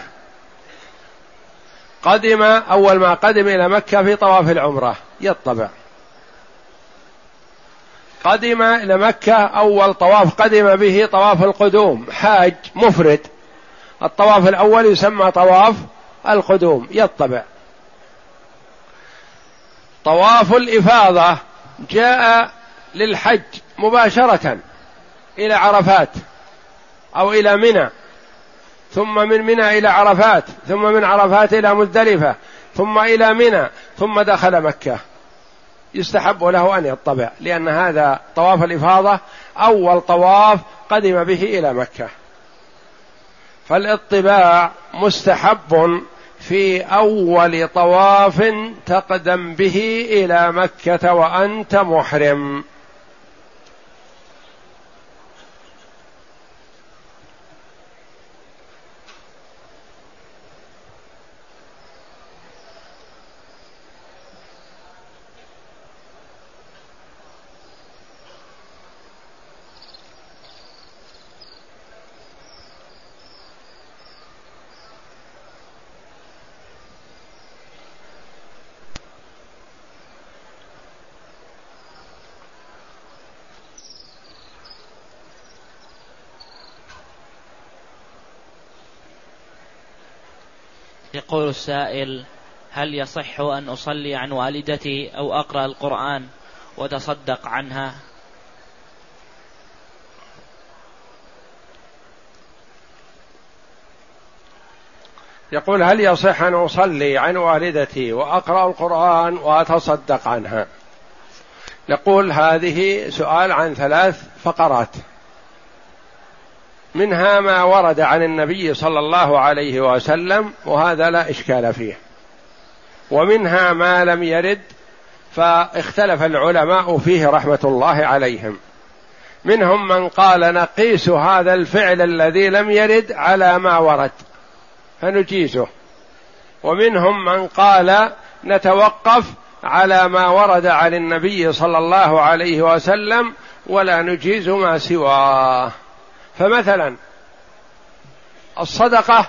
قدم أول ما قدم إلى مكة في طواف العمرة يطبع. قدم إلى مكة أول طواف قدم به طواف القدوم حاج مفرد. الطواف الأول يسمى طواف القدوم يطبع. طواف الإفاضة جاء للحج مباشرة إلى عرفات أو إلى منى. ثم من منى إلى عرفات ثم من عرفات إلى مزدلفة ثم إلى منى ثم دخل مكة. يستحب له أن يطبع لأن هذا طواف الإفاضة أول طواف قدم به إلى مكة. فالاطباع مستحب في أول طواف تقدم به إلى مكة وأنت محرم. يقول السائل هل يصح أن أصلي عن والدتي أو أقرأ القرآن وتصدق عنها؟ يقول هل يصح أن أصلي عن والدتي وأقرأ القرآن وأتصدق عنها؟ نقول هذه سؤال عن ثلاث فقرات. منها ما ورد عن النبي صلى الله عليه وسلم وهذا لا إشكال فيه. ومنها ما لم يرد فاختلف العلماء فيه رحمة الله عليهم. منهم من قال نقيس هذا الفعل الذي لم يرد على ما ورد فنجيزه. ومنهم من قال نتوقف على ما ورد عن النبي صلى الله عليه وسلم ولا نجيز ما سواه. فمثلا الصدقة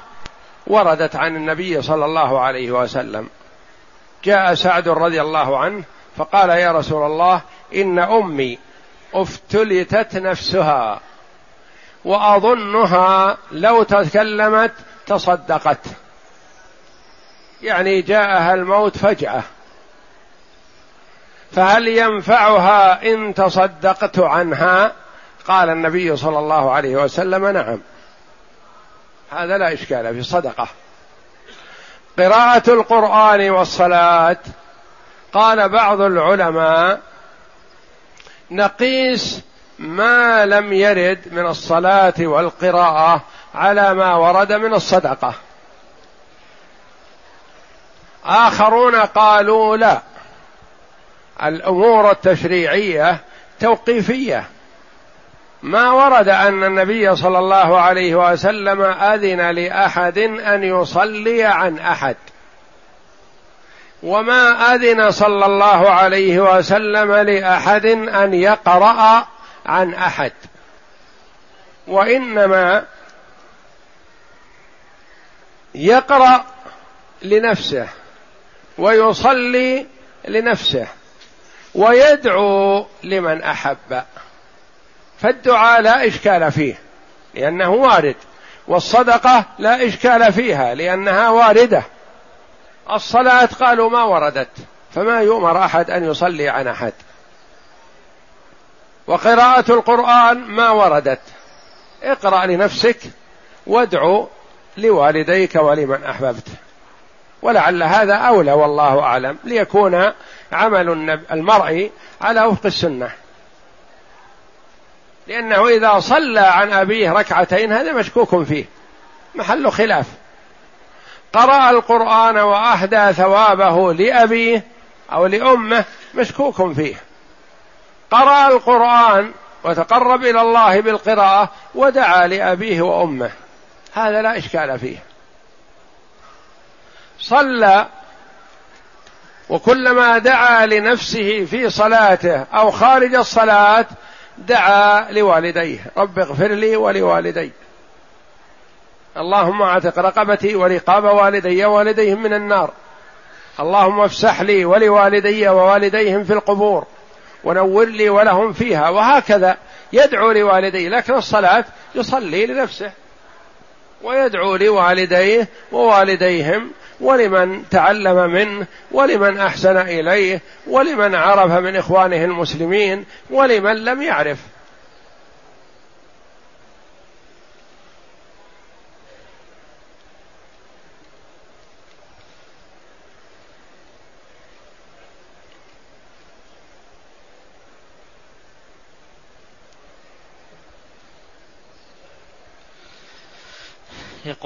وردت عن النبي صلى الله عليه وسلم. جاء سعد رضي الله عنه فقال يا رسول الله إن أمي افتلتت نفسها وأظنها لو تكلمت تصدقت. يعني جاءها الموت فجأة. فهل ينفعها إن تصدقت عنها؟ قال النبي صلى الله عليه وسلم نعم. هذا لا إشكال في صدقة. قراءة القرآن والصلاة. قال بعض العلماء نقيس ما لم يرد من الصلاة والقراءة على ما ورد من الصدقة. آخرون قالوا لا. الأمور التشريعية توقيفية. ما ورد أن النبي صلى الله عليه وسلم أذن لأحد أن يصلي عن أحد. وما أذن صلى الله عليه وسلم لأحد أن يقرأ عن أحد. وإنما يقرأ لنفسه ويصلي لنفسه ويدعو لمن أحب. فالدعاء لا إشكال فيه لأنه وارد. والصدقة لا إشكال فيها لأنها واردة. الصلاة قالوا ما وردت فما يؤمر أحد أن يصلي عن أحد. وقراءة القرآن ما وردت. اقرأ لنفسك وادعو لوالديك ولمن أحببت. ولعل هذا أولى والله أعلم ليكون عمل المرء على وفق السنة. لأنه إذا صلى عن أبيه ركعتين هذا مشكوك فيه. محل خلاف. قرأ القرآن وأهدى ثوابه لأبيه أو لأمه مشكوك فيه. قرأ القرآن وتقرب إلى الله بالقراءة ودعا لأبيه وأمه. هذا لا إشكال فيه. صلى وكلما دعا لنفسه في صلاته أو خارج الصلاة دعا لوالديه. رب اغفر لي ولوالدي. اللهم اعتق رقبتي ورقاب والدي ووالديهم من النار. اللهم افسح لي ولوالدي ووالديهم في القبور. ونور لي ولهم فيها. وهكذا يدعو لوالديه لكن الصلاة يصلي لنفسه. ويدعو لوالديه ووالديهم ولمن تعلم منه ولمن أحسن إليه ولمن عرف من إخوانه المسلمين ولمن لم يعرف.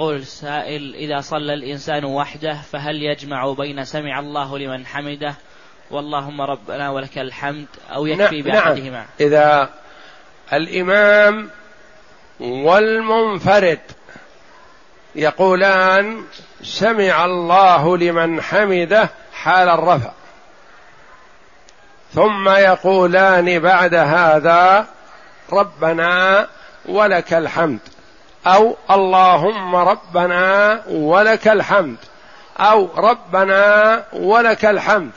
يقول السائل إذا صلى الإنسان وحده فهل يجمع بين سمع الله لمن حمده؟ واللهم ربنا ولك الحمد أو يكفي نعم. بأحدهما. نعم إذا الإمام والمنفرد يقولان سمع الله لمن حمده حال الرفع ثم يقولان بعد هذا ربنا ولك الحمد. أو اللهم ربنا ولك الحمد أو ربنا ولك الحمد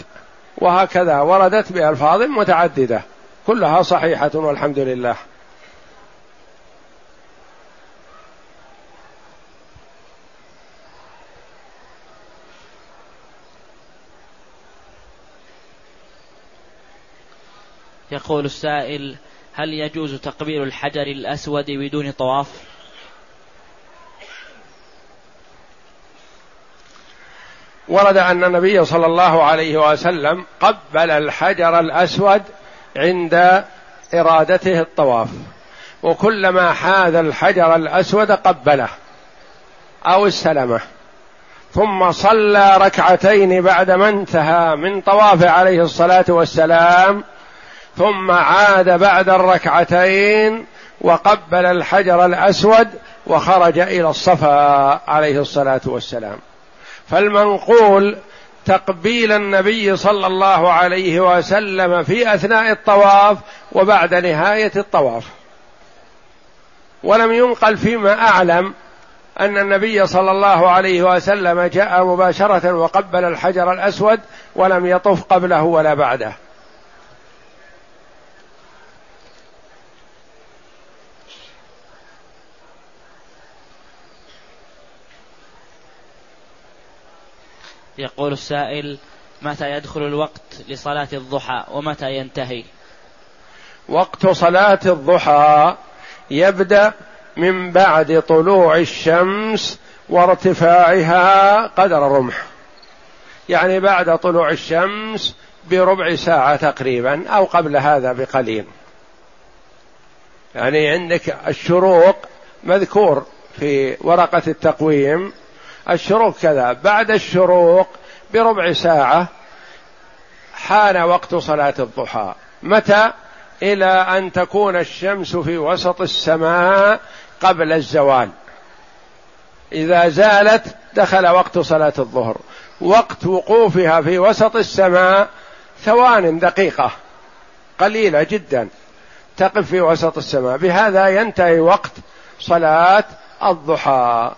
وهكذا وردت بألفاظ متعددة كلها صحيحة والحمد لله. يقول السائل هل يجوز تقبيل الحجر الأسود بدون طواف؟ ورد أن النبي صلى الله عليه وسلم قبل الحجر الأسود عند إرادته الطواف. وكلما حاذ الحجر الأسود قبله أو استلمه. ثم صلى ركعتين بعدما انتهى من طوافه عليه الصلاة والسلام ثم عاد بعد الركعتين وقبل الحجر الأسود وخرج إلى الصفا عليه الصلاة والسلام. فالمنقول تقبيل النبي صلى الله عليه وسلم في أثناء الطواف وبعد نهاية الطواف. ولم ينقل فيما أعلم أن النبي صلى الله عليه وسلم جاء مباشرة وقبل الحجر الأسود ولم يطف قبله ولا بعده. يقول السائل متى يدخل الوقت لصلاة الضحى ومتى ينتهي؟ وقت صلاة الضحى يبدأ من بعد طلوع الشمس وارتفاعها قدر رمح. يعني بعد طلوع الشمس بربع ساعة تقريبا أو قبل هذا بقليل. يعني عندك الشروق مذكور في ورقة التقويم الشروق كذا. بعد الشروق بربع ساعة حان وقت صلاة الضحى. متى؟ إلى أن تكون الشمس في وسط السماء قبل الزوال. إذا زالت دخل وقت صلاة الظهر. وقت وقوفها في وسط السماء ثوان دقيقة. قليلة جدا. تقف في وسط السماء. بهذا ينتهي وقت صلاة الضحى.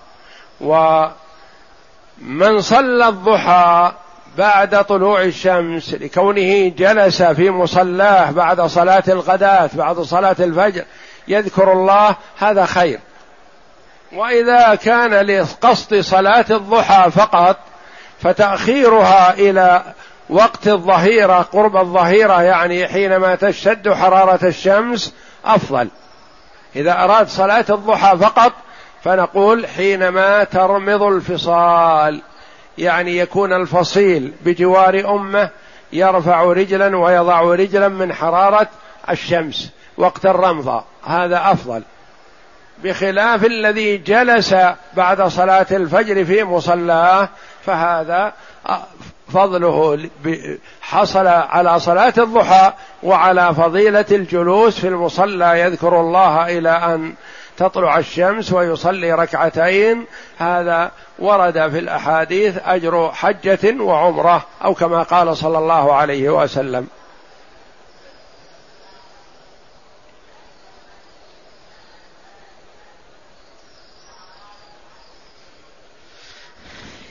ومن صلى الضحى بعد طلوع الشمس لكونه جلس في مصلاه بعد صلاة الغداة بعد صلاة الفجر يذكر الله هذا خير. وإذا كان لقصد صلاة الضحى فقط فتأخيرها إلى وقت الظهيرة قرب الظهيرة يعني حينما تشتد حرارة الشمس أفضل. إذا أراد صلاة الضحى فقط فنقول حينما ترمض الفصال يعني يكون الفصيل بجوار أمه يرفع رجلا ويضع رجلا من حرارة الشمس وقت الرمضه هذا أفضل. بخلاف الذي جلس بعد صلاة الفجر في مصلاه فهذا فضله حصل على صلاة الضحى وعلى فضيلة الجلوس في المصلى يذكر الله إلى أن تطلع الشمس ويصلي ركعتين. هذا ورد في الأحاديث أجر حجة وعمرة أو كما قال صلى الله عليه وسلم.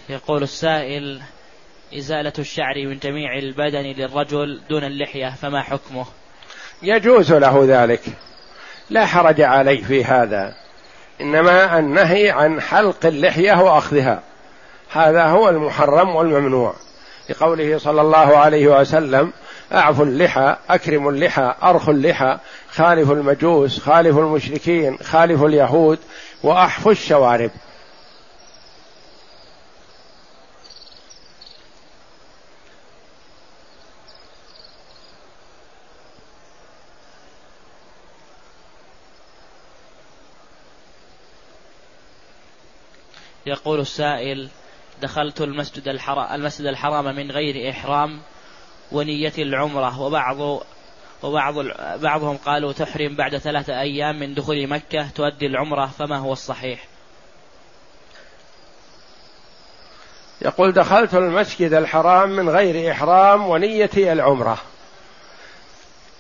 يقول السائل إزالة الشعر من جميع البدن للرجل دون اللحية فما حكمه؟ يجوز له ذلك. لا حرج عليه في هذا. إنما النهي عن حلق اللحية وأخذها. هذا هو المحرم والممنوع. لقوله صلى الله عليه وسلم أعفوا اللحى أكرموا اللحى أرخوا اللحى خالفوا المجوس خالفوا المشركين خالفوا اليهود وأحفوا الشوارب. يقول السائل دخلت المسجد الحرام المسجد الحرام من غير إحرام ونية العمرة وبعض وبعض بعضهم قالوا تحرم بعد ثلاثة أيام من دخول مكة تؤدي العمرة فما هو الصحيح؟ يقول دخلت المسجد الحرام من غير إحرام ونيتي العمرة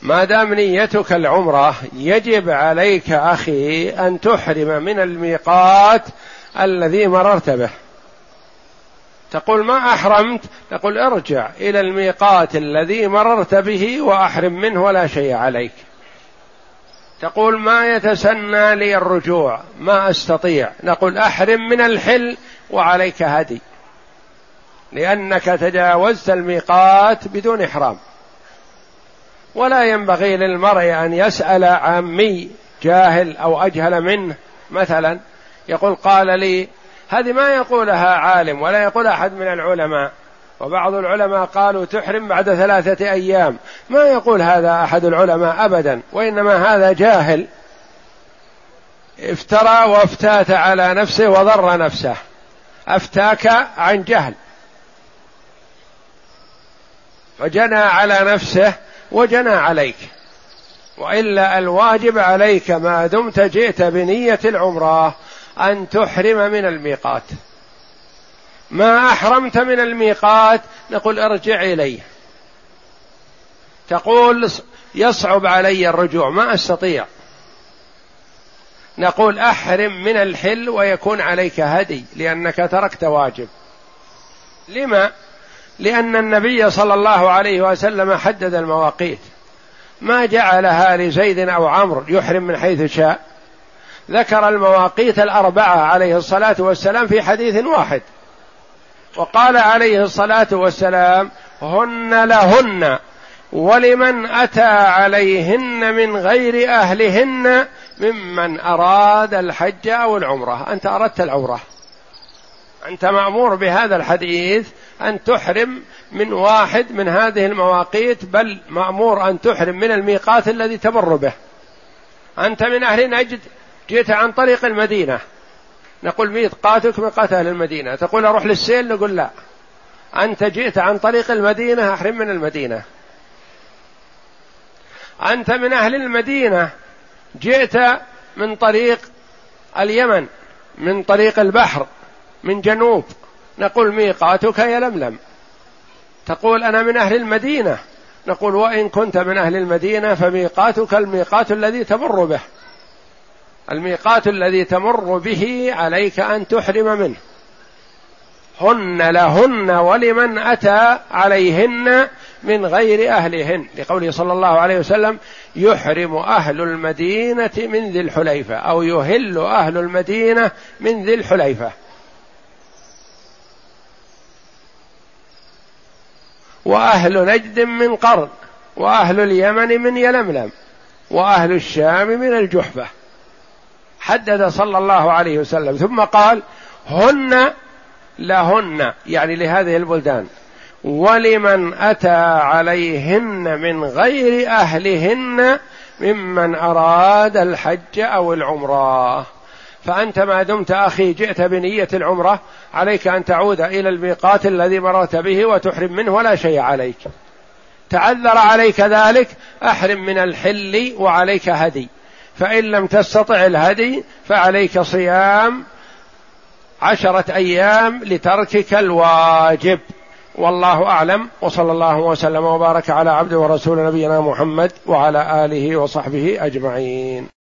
ما دام نيتك العمرة يجب عليك أخي أن تحرم من الميقات الذي مررت به. تقول ما أحرمت؟ تقول ارجع إلى الميقات الذي مررت به وأحرم منه ولا شيء عليك. تقول ما يتسنى لي الرجوع؟ ما أستطيع. نقول أحرم من الحل وعليك هدي. لأنك تجاوزت الميقات بدون إحرام. ولا ينبغي للمرء أن يسأل عامي جاهل أو أجهل منه مثلا. يقول قال لي هذه ما يقولها عالم ولا يقول أحد من العلماء. وبعض العلماء قالوا تحرم بعد ثلاثة أيام. ما يقول هذا أحد العلماء ابدا وإنما هذا جاهل. افترى وافتات على نفسه وضر نفسه. أفتاك عن جهل. فجنى على نفسه وجنى عليك. وإلا الواجب عليك ما دمت جئت بنية العمرة. أن تحرم من الميقات. ما أحرمت من الميقات نقول ارجع اليه تقول يصعب علي الرجوع ما أستطيع. نقول أحرم من الحل ويكون عليك هدي لأنك تركت واجب. لما؟ لأن النبي صلى الله عليه وسلم حدد المواقيت. ما جعلها لزيد أو عمرو يحرم من حيث شاء. ذكر المواقيت الأربعة عليه الصلاة والسلام في حديث واحد. وقال عليه الصلاة والسلام هن لهن ولمن أتى عليهن من غير أهلهن ممن أراد الحج أو العمرة. أنت أردت العمرة. أنت مأمور بهذا الحديث أن تحرم من واحد من هذه المواقيت بل مأمور أن تحرم من الميقات الذي تمر به. أنت من أهل نجد. جئت عن طريق المدينة. نقول ميقاتك ميقات أهل المدينة. تقول أروح للسيل؟ نقول لا. أنت جئت عن طريق المدينة أحرم من المدينة. أنت من أهل المدينة. جئت من طريق اليمن من طريق البحر من جنوب. نقول ميقاتك يلملم تقول أنا من أهل المدينة. نقول وإن كنت من أهل المدينة فميقاتك الميقات الذي تمر به. الميقات الذي تمر به عليك أن تحرم منه. هن لهن ولمن أتى عليهن من غير أهلهن. لقوله صلى الله عليه وسلم يحرم أهل المدينة من ذي الحليفة أو يهل أهل المدينة من ذي الحليفة. وأهل نجد من قرن وأهل اليمن من يلملم وأهل الشام من الجحفة. حدد صلى الله عليه وسلم. ثم قال هن لهن يعني لهذه البلدان. ولمن أتى عليهن من غير أهلهن ممن أراد الحج أو العمرة. فأنت ما دمت أخي جئت بنية العمرة عليك أن تعود إلى الميقات الذي مررت به وتحرم منه ولا شيء عليك. تعذر عليك ذلك أحرم من الحل وعليك هدي. فإن لم تستطع الهدي فعليك صيام عشرة أيام لتركك الواجب. والله أعلم. وصلى الله وسلم وبارك على عبد ورسول نبينا محمد وعلى آله وصحبه أجمعين.